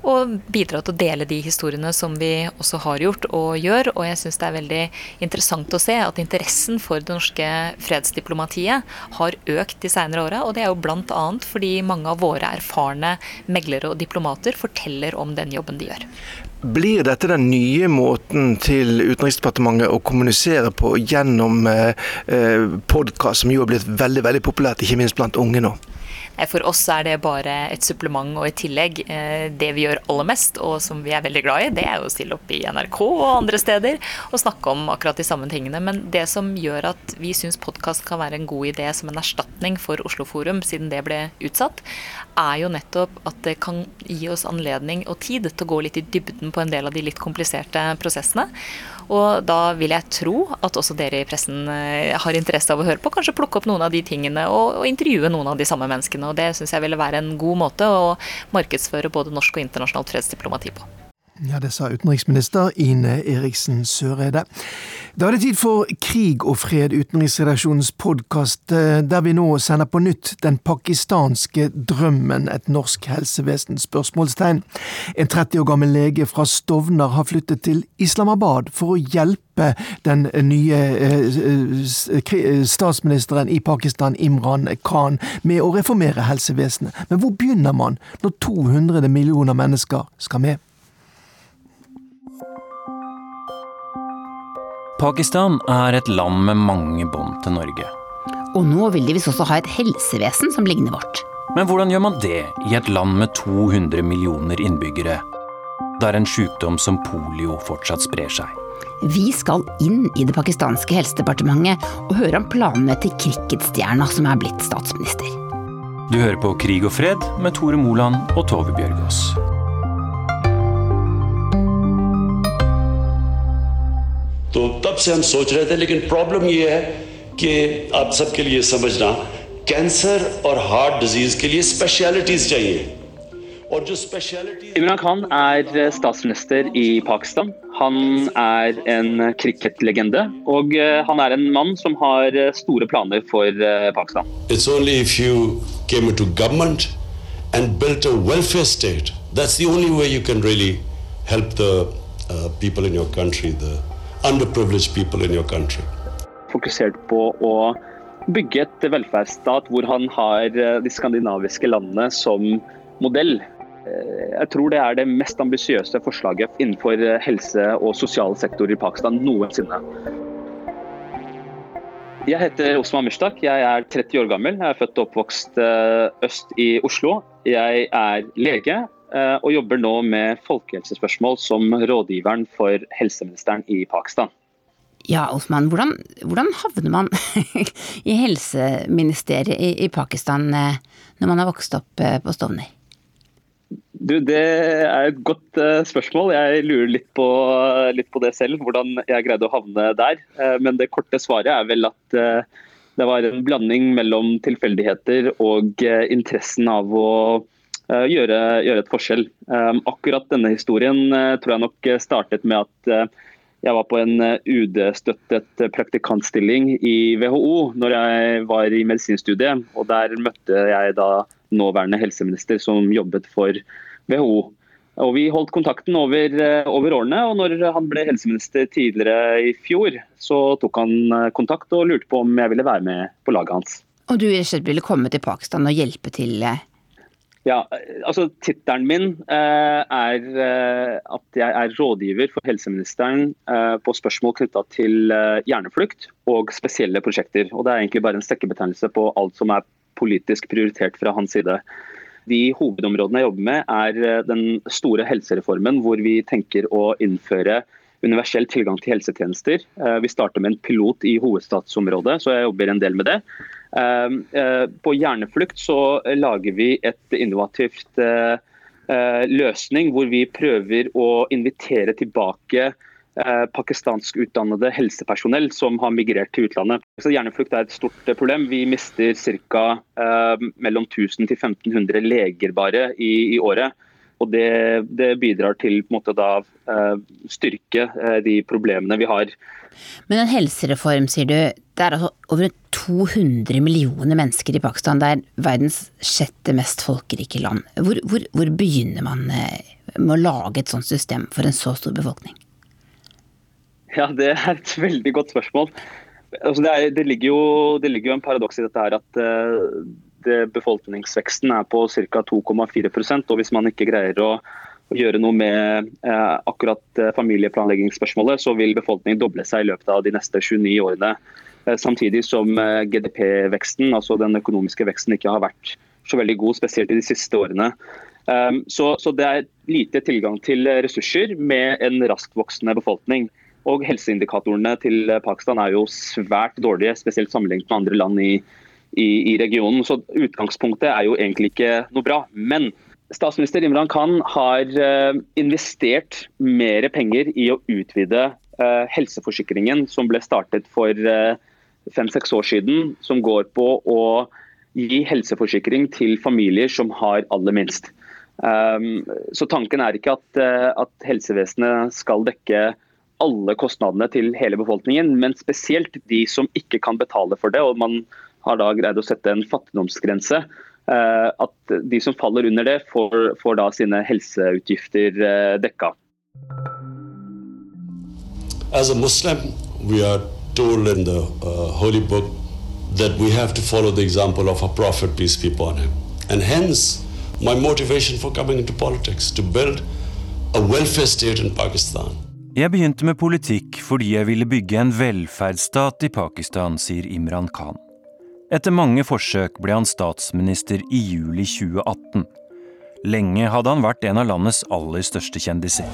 og bidra til å dele de historiene som vi også har gjort og gjør. Og jeg syns det er veldig interessant å se at interessen for det norske fredsdiplomatiet har økt de seinere åra, og det er jo bl.a. fordi mange av våre erfarne meglere og diplomater forteller om den jobben de gjør. Blir dette den nye måten til Utenriksdepartementet å kommunisere på gjennom eh, eh podkast, som jo har blitt veldig veldig populært, ikke minst blant unge nå? For oss er det bare et supplement og et tillegg. Eh, det vi gjør aller mest, og som vi er veldig glad i, det er å stille opp i NRK og andre steder og snakke om akkurat de samme tingene. Men det som gjør at vi syns podkast kan være en god idé som en erstatning for Oslo Forum, siden det ble utsatt, er jo nettopp at det kan gi oss anledning og tid til å gå litt i dybden på en del av de litt kompliserte prosessene. Og da vil jeg tro at også dere i pressen eh, har interesse av å høre på, kanskje plukke opp noen av de tingene og, og intervjue noen av de samme menneskene. Og det syns jeg ville være en god måte å markedsføre både norsk og internasjonalt fredsdiplomati på. Ja, Det sa utenriksminister Ine Eriksen Søreide. Da er det tid for Krig og fred, utenriksredaksjonens podkast, eh, der vi nå sender på nytt Den pakistanske drømmen, et norsk helsevesen? spørsmålstegn. En 30 år gammel lege fra Stovner har flyttet til Islamabad for å hjelpe den nye eh, eh, statsministeren i Pakistan, Imran Khan, med å reformere helsevesenet. Men hvor begynner man når 200 millioner mennesker skal med? Pakistan er et land med mange bånd til Norge. Og nå vil de visst også ha et helsevesen som ligner vårt. Men hvordan gjør man det i et land med 200 millioner innbyggere, der en sykdom som polio fortsatt sprer seg? Vi skal inn i det pakistanske helsedepartementet og høre om planene til cricketstjerna som er blitt statsminister. Du hører på Krig og fred med Tore Moland og Tove Bjørgaas. तो तब से हम सोच रहे थे लेकिन प्रॉब्लम ये है कि आप सबके लिए समझना कैंसर और हार्ट डिज़ीज़ के लिए स्पेशलिटीज चाहिए Imran Khan er statsminister i Pakistan. Han er en cricketlegende, og han er en mann som har store planer for Pakistan. It's only if you came into government and built a welfare state. That's the only way you can really help the uh, people in your country, the underprivileged people in your country. Fokusert på å bygge et velferdsstat hvor han har eh, de skandinaviske landene som modell. Eh, jeg tror det er det mest ambisiøse forslaget innenfor eh, helse- og sosial sektor i Pakistan noensinne. Jeg heter Osman Mushtak. Jeg er 30 år gammel. Jeg er født og oppvokst øst i Oslo. Jeg er lege og jobber nå med folkehelsespørsmål som rådgiveren for helseministeren i Pakistan. Ja, Osman, hvordan, hvordan havner man i helseministeriet i, i, Pakistan eh, når man har vokst opp på Stovner? Du, Det er et godt spørsmål. Jeg lurer litt på, litt på, det selv, hvordan jeg greide å havne der. Men det korte svaret er vel at det var en blanding mellom tilfeldigheter og interessen av å gjøre, gjøre, et forskjell. akkurat denne historien tror jeg nok startet med at jeg var på en UD-støttet praktikantstilling i WHO når jeg var i medisinstudiet. og Der møtte jeg da nåværende helseminister som jobbet for WHO. Og Vi holdt kontakten over, eh, over, årene, og når han ble helseminister tidligere i fjor, så tok han eh, kontakt og lurte på om jeg ville være med på laget hans. Og du ville komme til Pakistan og hjelpe til? Eh? Ja, altså Tittelen min eh, er eh, at jeg er rådgiver for helseministeren eh, på spørsmål knytta til hjerneflukt og spesielle prosjekter. Og Det er egentlig bare en stekkebetegnelse på alt som er politisk prioritert fra hans side. De hovedområdene jeg jobber med, er eh, den store helsereformen, hvor vi tenker å innføre universell tilgang til helsetjenester. Eh, vi starter med en pilot i hovedstadsområdet, så jeg jobber en del med det. Eh, på hjerneflukt så lager vi et innovativt løsning hvor vi prøver å invitere tilbake Eh, pakistansk utdannede helsepersonell som har migrert til utlandet. Så Hjerneflukt er et stort eh, problem. Vi mister ca. Eh, mellom 1000 til 1500 leger bare i, i året. Og det, det, bidrar til på en måte da eh, styrke de problemene vi har. Men en helsereform, sier du. Det er altså over 200 millioner mennesker i Pakistan. Det er verdens sjette mest folkerike land. Hvor, hvor, hvor begynner man med å lage et sånt system for en så stor befolkning? Ja, Det er et veldig godt spørsmål. Altså, det, er, det, ligger jo, det, ligger jo, en paradoks i dette her at befolkningsveksten er på ca. 2,4% og Hvis man ikke greier å, gjøre noe med eh, akkurat uh, familieplanleggingsspørsmålet, så vil befolkningen doble seg i løpet av de neste 29 årene. Samtidig som GDP-veksten, altså den økonomiske veksten, ikke har vært så veldig god, spesielt i de siste årene. Um, så, så det er lite tilgang til ressurser med en raskt voksende befolkning. Og helseindikatorene til Pakistan er jo svært dårlige, spesielt sammenlignet med andre land i, i, i, regionen. Så utgangspunktet er jo egentlig ikke noe bra. Men statsminister Imran Khan har uh, investert mer penger i å utvide uh, helseforsikringen som ble startet for uh, fem-seks år siden, som går på å gi helseforsikring til familier som har aller minst. Um, så tanken er ikke at, at helsevesenet skal dekke alle kostnadene til hele befolkningen, men spesielt de som ikke kan betale for det. og Man har da greid å sette en fattigdomsgrense. Eh, at de som faller under det, får, får da sine helseutgifter eh, dekka. As a Muslim, we are told in the uh, holy book that we have to follow the example of our prophet, peace be upon him. And hence, my motivation for coming into politics, to build a welfare state in Pakistan. Jeg begynte med politikk fordi jeg ville bygge en velferdsstat i Pakistan, sier Imran Khan. Etter mange forsøk ble han statsminister i juli 2018. Lenge hadde han vært en av landets aller største kjendiser.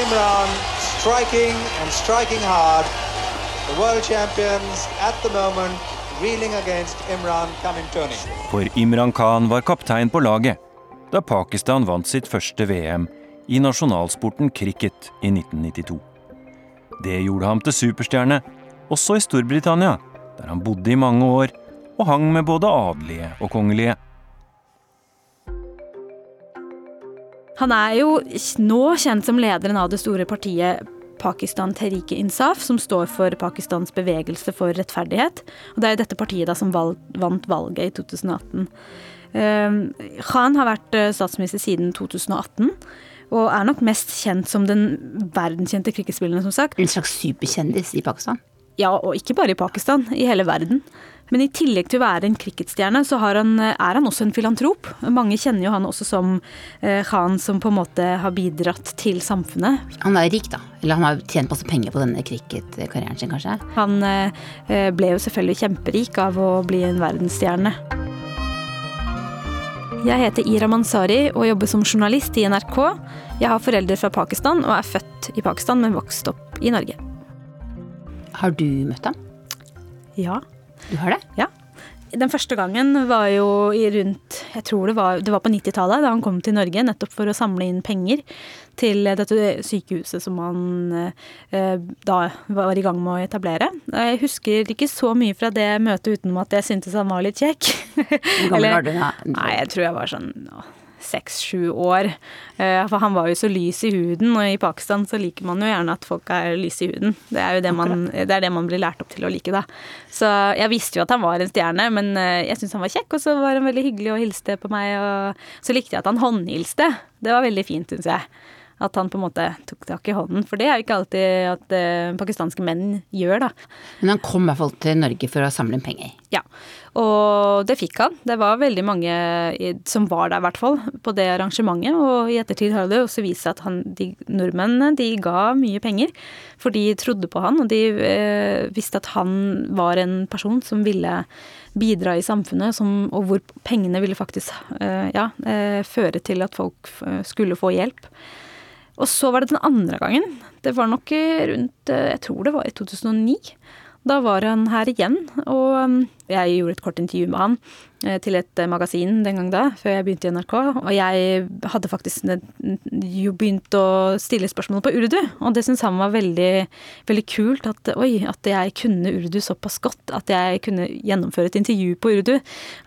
Imran striking and striking hard. The world champions at the moment for Imran Khan var kaptein på laget da Pakistan vant sitt første VM i nasjonalsporten cricket i 1992. Det gjorde ham til superstjerne, også i Storbritannia, der han bodde i mange år og hang med både adelige og kongelige. Han er jo nå kjent som lederen av det store partiet Pakistan Terike Insaf, som står for Pakistans bevegelse for rettferdighet. Og det er jo dette partiet da som valg, vant valget i 2018. Uh, Khan har vært uh, statsminister siden 2018. Og er nok mest kjent som den verdenskjente cricketspilleren, som sagt. En slags superkjendis i Pakistan? Ja, og ikke bare i Pakistan, i hele verden. Men i tillegg til å være en cricketstjerne, så han, er han også en filantrop. Mange kjenner jo han også som eh, Khan som på en måte har bidratt til samfunnet. Han er rik, da. Eller han har tjent masse penger på denne cricketkarrieren sin, kanskje? Han eh, ble jo selvfølgelig kjemperik av å bli en verdensstjerne. Jeg heter Ira Mansari og jobber som journalist i NRK. Jeg har foreldre fra Pakistan og er født i Pakistan, men vokst opp i Norge. Har du møtt ham? Ja. Du har det? Ja. Den første gangen var jo i rundt Jeg tror det var, det var på 90-tallet, da han kom til Norge nettopp for å samle inn penger til dette sykehuset som han eh, da var i gang med å etablere. Jeg husker ikke så mye fra det møtet utenom at jeg syntes han var litt kjekk. Hvor gammel var du da? Nei, jeg tror jeg var sånn seks-sju år. Eh, for han var jo så lys i huden, og i Pakistan så liker man jo gjerne at folk er lyse i huden. Det er jo det man, det er det man blir lært opp til å like, da. Så jeg visste jo at han var en stjerne, men eh, jeg syntes han var kjekk, og så var han veldig hyggelig og hilste på meg, og så likte jeg at han håndhilste. Det var veldig fint, syns jeg. At han på en måte tok tak i hånden. For det er jo ikke alltid at eh, pakistanske menn gjør, da. Men han kom i hvert fall til Norge for å samle inn penger? Ja, og det fikk han. Det var veldig mange som var der, i hvert fall, på det arrangementet. Og i ettertid har det også vist seg at han, de nordmennene de ga mye penger. For de trodde på han, og de eh, visste at han var en person som ville bidra i samfunnet, som, og hvor pengene ville faktisk eh, ja, eh, føre til at folk skulle få hjelp. Og så var det den andre gangen. Det var nok rundt Jeg tror det var i 2009. Da var han her igjen, og um, jeg gjorde et kort intervju med han eh, til et eh, magasin den gang da, før jeg begynte i NRK. Og jeg hadde faktisk jo begynt å stille spørsmål på urdu, og det syntes han var veldig, veldig kult. At, oi, at jeg kunne urdu såpass godt, at jeg kunne gjennomføre et intervju på urdu.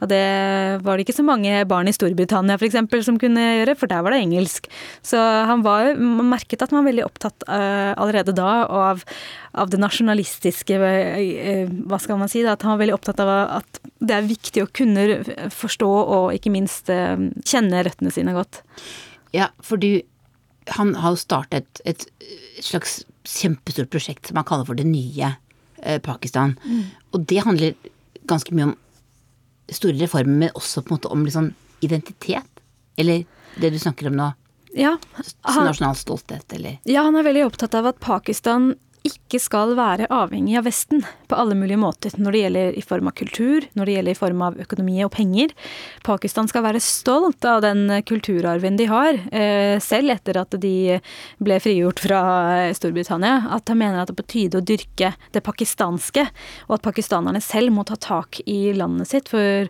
Og det var det ikke så mange barn i Storbritannia eksempel, som kunne gjøre, for der var det engelsk. Så han var, man merket at han var veldig opptatt uh, allerede da av av det nasjonalistiske uh, Hva skal man si? Da, at han var veldig opptatt av at det er viktig å kunne forstå og ikke minst eh, kjenne røttene sine godt. Ja, for du Han har jo startet et, et slags kjempestort prosjekt som han kaller for Det nye eh, Pakistan. Mm. Og det handler ganske mye om store reformer, men også på en måte om liksom identitet. Eller det du snakker om nå. Ja, han, nasjonal stolthet, eller Ja, han er veldig opptatt av at Pakistan ikke skal være avhengig av Vesten på alle mulige måter, når det gjelder i form av kultur, når det gjelder i form av økonomi og penger. Pakistan skal være stolt av den kulturarven de har, eh, selv etter at de ble frigjort fra Storbritannia. At han mener at det er på tide å dyrke det pakistanske, og at pakistanerne selv må ta tak i landet sitt. for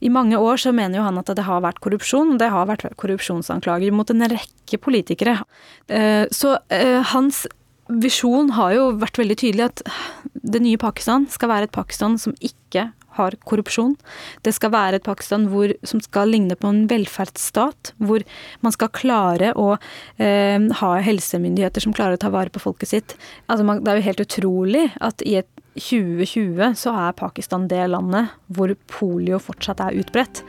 i mange år så mener jo han at det har vært korrupsjon, det har vært korrupsjonsanklager mot en rekke politikere. Eh, så eh, hans visjon har jo vært veldig tydelig at det nye Pakistan skal være et Pakistan som ikke har korrupsjon. Det skal være et Pakistan hvor, som skal ligne på en velferdsstat, hvor man skal klare å eh, ha helsemyndigheter som klarer å ta vare på folket sitt. Altså, man, det er jo helt utrolig at i et 2020 så er Pakistan det landet hvor polio fortsatt er utbredt.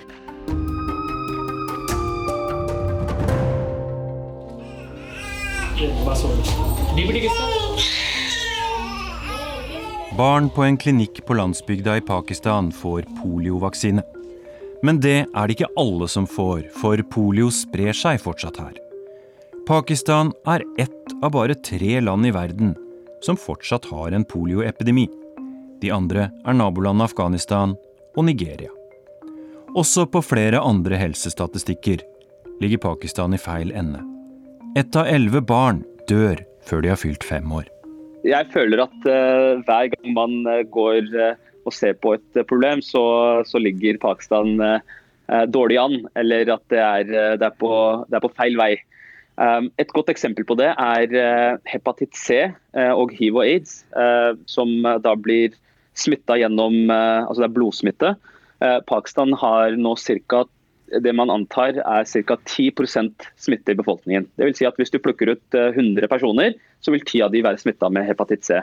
Hva så Barn på en klinikk på landsbygda i Pakistan får poliovaksine. Men det er det ikke alle som får, for polio sprer seg fortsatt her. Pakistan er ett av bare tre land i verden som fortsatt har en polioepidemi. De andre er nabolandet Afghanistan og Nigeria. Også på flere andre helsestatistikker ligger Pakistan i feil ende. Ett av elleve barn dør før de har fylt fem år. Jeg føler at uh, hver gang man uh, går uh, og ser på et problem, så, så ligger Pakistan dårlig an. Eller at det er, det er, på, det er på, feil vei. Um, et godt eksempel på det er hepatitt C og hiv og aids, som da blir smitta gjennom Altså det er blodsmitte. Pakistan har nå ca det man antar er ca. 10% smitte i befolkningen. Det vil si at Hvis du plukker ut 100 eh, personer, så vil 10 av de være smitta med hepatitt C.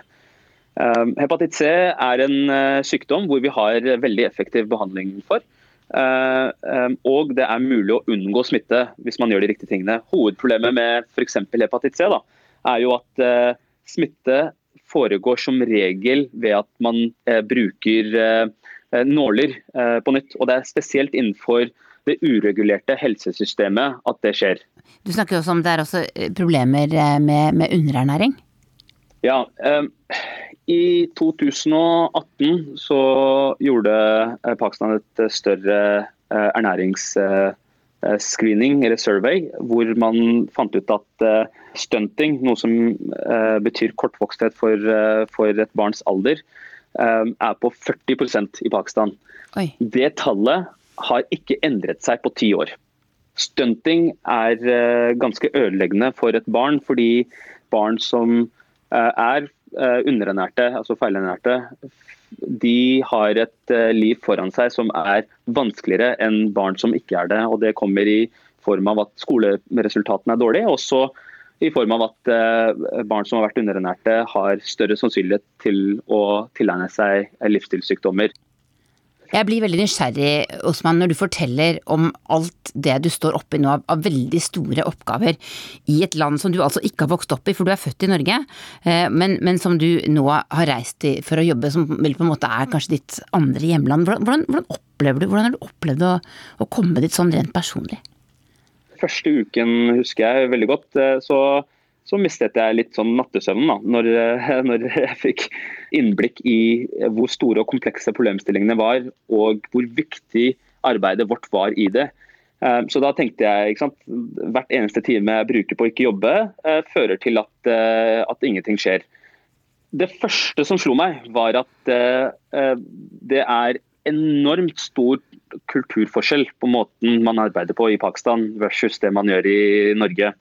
Um, hepatitt C er en uh, sykdom hvor vi har veldig effektiv behandling for. Uh, um, og det er mulig å unngå smitte hvis man gjør de riktige tingene. Hovedproblemet med f.eks. hepatitt C da, er jo at uh, smitte foregår som regel ved at man bruker nåler på nytt. Og det er spesielt innenfor det uregulerte helsesystemet at det skjer. Du snakker også om det er også problemer med, med underernæring? Ja. Um, I 2018 så gjorde Pakistan et større ernæringsscreening, eller survey, hvor man fant ut at stunting, noe som betyr kortvoksthet for, for et barns alder, er på 40% i Pakistan. Oi. Det tallet har ikke endret seg på ti år. Stunting er ganske ødeleggende for et barn, fordi barn som er underernærte, altså feilernærte, de har et liv foran seg som er vanskeligere enn barn som ikke er det. og Det kommer i form av at skoleresultatene er dårlige, også i form av at barn som har vært underernærte har større sannsynlighet til å tilegne seg livsstilssykdommer. Jeg blir veldig nysgjerrig, Osman, når du forteller om alt det du står oppi nå av, av, veldig store oppgaver i et land som du altså ikke har vokst opp i, for du er født i Norge, eh, men, men, som du nå har reist i for å jobbe, som vel på en måte er kanskje ditt andre hjemland. Hvordan, hvordan opplever du, hvordan har du opplevd å, å komme dit sånn rent personlig? Første uken husker jeg veldig godt. så så mistet jeg litt sånn nattesøvnen da, når, når, jeg fikk innblikk i hvor store og komplekse problemstillingene var, og hvor viktig arbeidet vårt var i det. Så da tenkte jeg ikke sant, hvert eneste time jeg bruker på å ikke jobbe, fører til at, at ingenting skjer. Det første som slo meg, var at det er enormt stor kulturforskjell på måten man arbeider på i Pakistan versus det man gjør i Norge.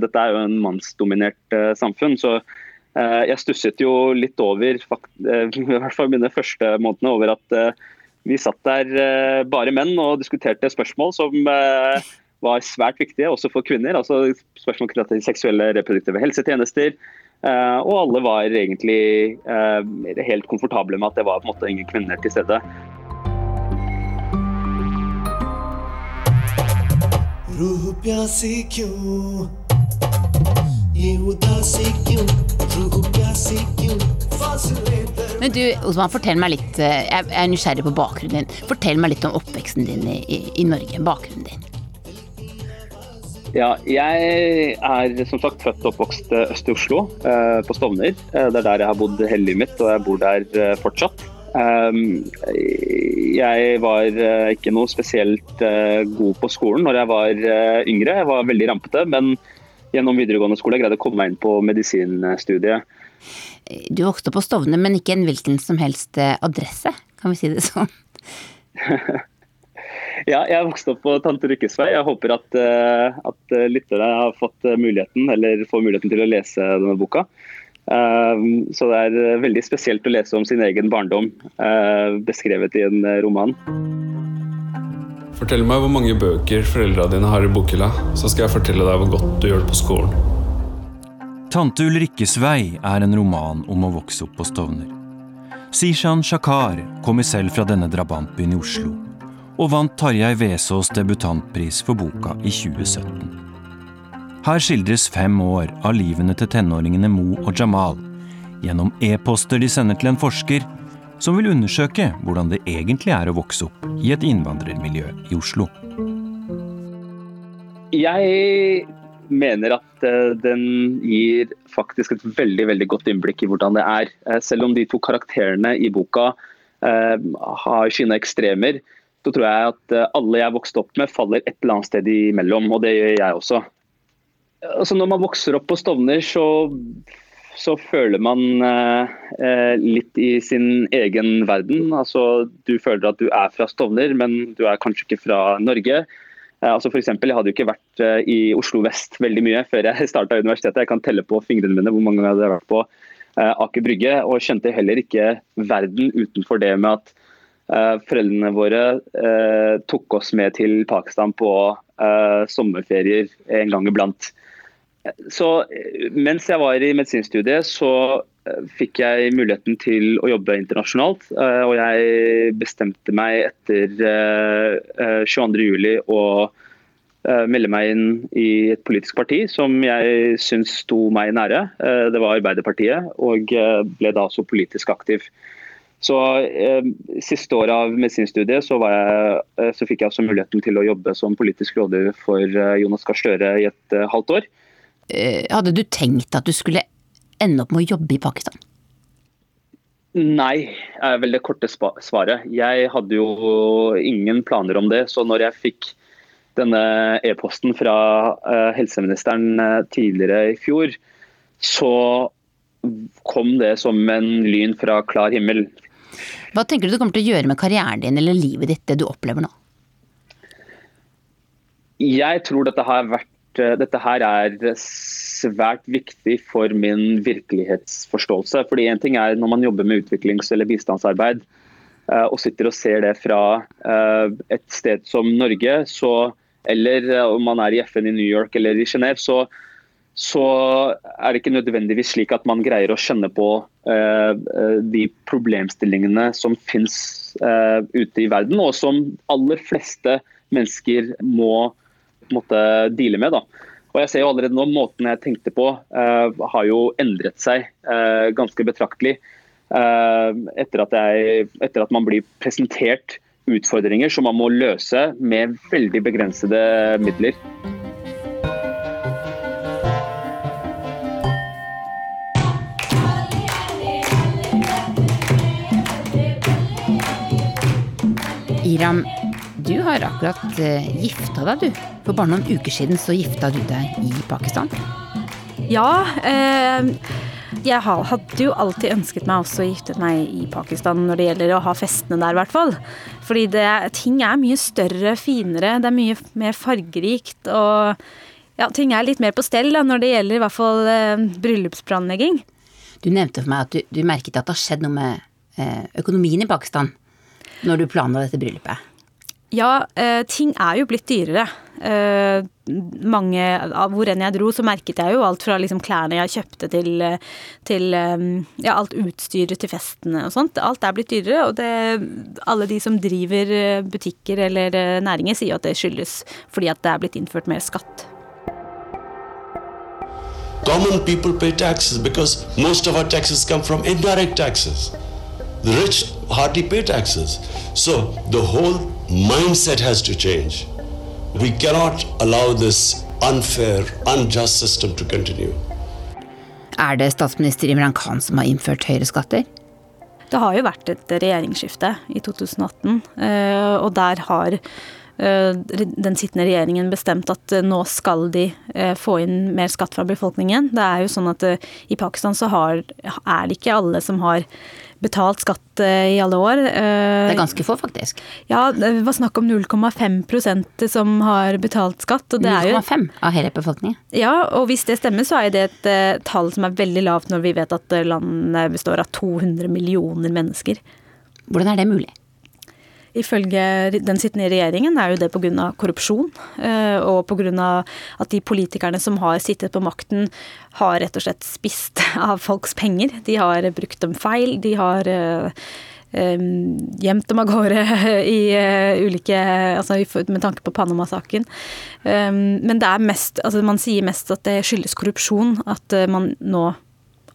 Dette er jo en mannsdominert uh, samfunn. så uh, jeg stusset jo litt over, uh, i hvert fall mine første månedene, over at vi satt der bare menn og diskuterte spørsmål som var svært viktige, også for kvinner. altså Spørsmål knyttet til seksuelle reproduktive helsetjenester. og alle var egentlig helt komfortable med at det var på en måte ingen kvinner til stede. रूह प्यासी क्यों men du, Osman, fortell meg litt, eh, jeg er nysgjerrig på bakgrunnen din. Fortell meg litt om oppveksten din i, i Norge. Bakgrunnen din. Ja, jeg er som sagt født og oppvokst øst i Oslo, eh, på Stovner. Eh, det er der jeg har bodd hele livet mitt, og jeg bor der fortsatt. Jeg var ikke noe spesielt god på skolen når jeg var yngre. Jeg var veldig rampete, men gjennom videregående skole Jeg greide å komme meg inn på medisinstudiet. Du vokste opp på Stovner, men ikke en hvilken som helst eh, adresse, kan vi si det sånn? ja, jeg vokste opp på Tante Rykkes vei. Jeg håper at, eh, at lyttere har fått muligheten, eller får muligheten til å lese denne boka. Så det er veldig spesielt å lese om sin egen barndom, beskrevet i en roman. Fortell meg hvor mange bøker foreldra dine har i bokhylla, så skal jeg fortelle deg hvor godt du gjør det på skolen. Tante Ulrikkes vei er en roman om å vokse opp på Stovner. Sishan Shakar kommer selv fra denne drabantbyen i Oslo, og vant Tarjei Vesaas debutantpris for boka i 2017. Her skildres fem år av livene til tenåringene Mo og Jamal gjennom e-poster de sender til en forsker som vil undersøke hvordan det egentlig er å vokse opp i et innvandrermiljø i Oslo. Jeg mener at eh, den gir faktisk et veldig veldig godt innblikk i hvordan det er. Eh, selv om de to karakterene i boka eh, har sine ekstremer, så tror jeg at alle jeg vokste opp med, faller et eller annet sted imellom. Og det gjør jeg også. Altså når man vokser opp på Stovner, så så føler man eh, litt i sin egen verden. Altså, du føler at du er fra Stovner, men du er kanskje ikke fra Norge. Eh, altså for eksempel, jeg hadde jo ikke vært eh, i Oslo vest veldig mye før jeg starta universitetet. Jeg kan telle på fingrene mine hvor mange ganger jeg hadde vært på eh, Aker Brygge, og skjønte heller ikke verden utenfor det med at eh, foreldrene våre eh, tok oss med til Pakistan på sommerferier en gang iblant. Så eh, mens jeg var i medisinstudiet, så eh, fikk jeg muligheten til å jobbe internasjonalt. Eh, og jeg bestemte meg etter 22.07 å melde meg inn i et politisk parti som jeg syns sto meg nære. Det var Arbeiderpartiet, og ble da også politisk aktiv. Så eh, Siste året av medisinstudiet så, så, fikk jeg også muligheten til å jobbe som politisk rådgiver for Jonas Gahr Støre i et halvt år. Eh, hadde du tenkt at du skulle ende opp med å jobbe i Pakistan? Nei, er vel det korte svaret. Jeg hadde jo ingen planer om det. Så når jeg fikk denne e-posten fra uh, helseministeren tidligere i fjor, så kom det som en lyn fra klar himmel. Hva tenker du du kommer til å gjøre med karrieren din eller livet ditt, det du opplever nå? Jeg tror dette har vært dette her er svært viktig for min virkelighetsforståelse. Fordi en ting er når man jobber med utviklings- eller bistandsarbeid eh, og sitter og ser det fra eh, et sted som Norge, så, eller eh, om man er i FN i New York eller i Genéve, så, så er det ikke nødvendigvis slik at man greier å skjønne på de problemstillingene som finnes ute i verden, og som aller fleste mennesker må måtte deale med. Da. Og jeg ser jo allerede nå Måten jeg tenkte på uh, har jo endret seg ganske betraktelig. Etter at, jeg, etter, at man blir presentert utfordringer som man må løse med veldig begrensede midler. Iram, du har akkurat uh, gifta deg, du. For bare noen uker siden så gifta du deg i Pakistan. Ja. Eh, jeg hadde jo alltid ønsket meg også å gifte meg i Pakistan når det gjelder å ha festene der, i hvert fall. Fordi det, ting er mye større, finere, det er mye mer fargerikt. Og ja, ting er litt mer på stell da, når det gjelder i hvert fall eh, bryllupsplanlegging. Du nevnte for meg at du, du merket at det har skjedd noe med eh, økonomien i Pakistan når du planla dette bryllupet? Ja, eh, ting er jo blitt dyrere. Eh, mange, Hvor enn jeg dro, så merket jeg jo alt fra liksom klærne jeg kjøpte til, til ja, alt utstyret til festene og sånt. Alt er blitt dyrere, og det, alle de som driver butikker eller næringer, sier at det skyldes fordi at det er blitt innført mer skatt. Common people pay taxes because most of our taxes come from indirect taxes. The rich hardly pay taxes. So the whole mindset has to change. We cannot allow this unfair, unjust system to continue. Er det statsminister Imran Khan som har innført høyere skatter? Det har jo vært et regjeringsskifte i 2018, eh, og der har den sittende regjeringen bestemt at nå skal de eh, få inn mer skatt fra befolkningen. Det er jo sånn at i Pakistan så har, er det ikke alle som har betalt skatt eh, i alle år. Det er ganske få, faktisk. Ja, det var snakk om 0,5% som har betalt skatt. 0,5 av hele befolkningen? Ja, og hvis det stemmer, så er det et tall som er veldig lavt når vi vet at landet består av 200 millioner mennesker. Hvordan er det mulig? Ifølge den sittende regjeringen er jo det pga. korrupsjon, eh, og pga. at de politikerne som har sittet på makten, har rett og slett spist av folks penger. De har brukt dem feil. De har eh, eh, gjemt dem av gårde i ulike altså Med tanke på Panama-saken. Men det er mest Altså man sier mest at det skyldes korrupsjon at man nå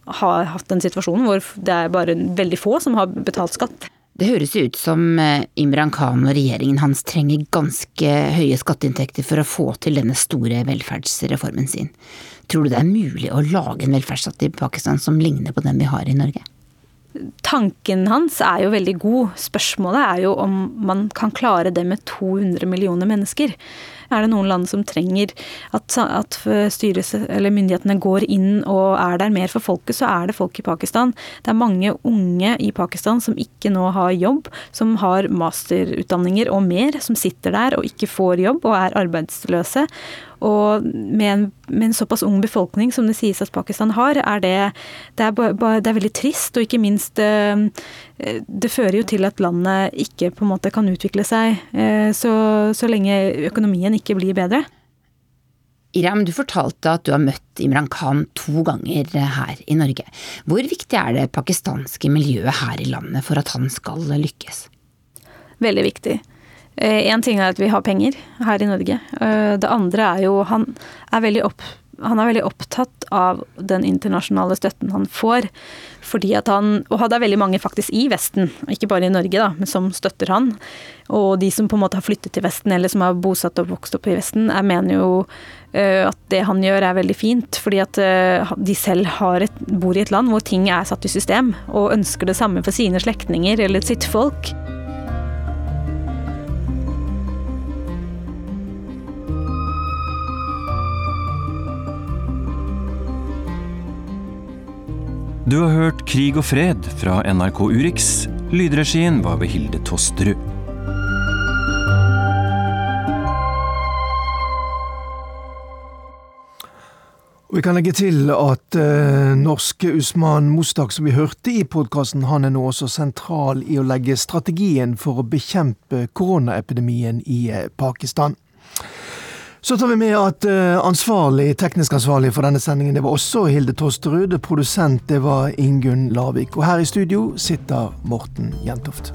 har hatt en situasjon hvor det er bare veldig få som har betalt skatt. Det høres ut som eh, Imran Khan og regjeringen hans trenger ganske høye skatteinntekter for å få til denne store velferdsreformen sin. Tror du det er mulig å lage en velferdsstat i Pakistan som ligner på den vi har i Norge? Tanken hans er jo veldig god. Spørsmålet er jo om man kan klare det med 200 millioner mennesker. Er det noen land som trenger at, at styres, myndighetene går inn og er der mer for folket, så er det folk i Pakistan. Det er mange unge i Pakistan som ikke nå har jobb, som har masterutdanninger og mer, som sitter der og ikke får jobb og er arbeidsløse. Og med en, med en, såpass ung befolkning som det sies at Pakistan har, er det, det, er, det er veldig trist. Og ikke minst eh, Det fører jo til at landet ikke på en måte kan utvikle seg eh, så, så lenge økonomien ikke blir bedre. Iram, du fortalte at du har møtt Imran Khan to ganger her i Norge. Hvor viktig er det pakistanske miljøet her i landet for at han skal lykkes? Veldig viktig. Én eh, ting er at vi har penger her i Norge. Eh, det andre er jo Han er veldig opp, han er veldig opptatt av den internasjonale støtten han får. Fordi at han, Og det er veldig mange faktisk i Vesten, ikke bare i Norge, da, men som støtter han. Og de som på en måte har flyttet til Vesten, eller som har bosatt og vokst opp i Vesten, jeg mener jo uh, at det han gjør er veldig fint. Fordi at uh, de selv et, bor i et land hvor ting er satt i system, og ønsker det samme for sine slektninger eller sitt folk. Du har hørt Krig og fred fra NRK Urix. Lydregien var ved Hilde Tosterud. Og Vi kan legge til at eh, norske Usman Mustak, som vi hørte i podkasten, han er nå også sentral i å legge strategien for å bekjempe koronaepidemien i uh, Pakistan. Så tar vi med at uh, ansvarlig, teknisk ansvarlig for denne sendingen, det var også Hilde Tosterud. Produsent det var Ingunn Lavik. Og her i studio sitter Morten Jentoft.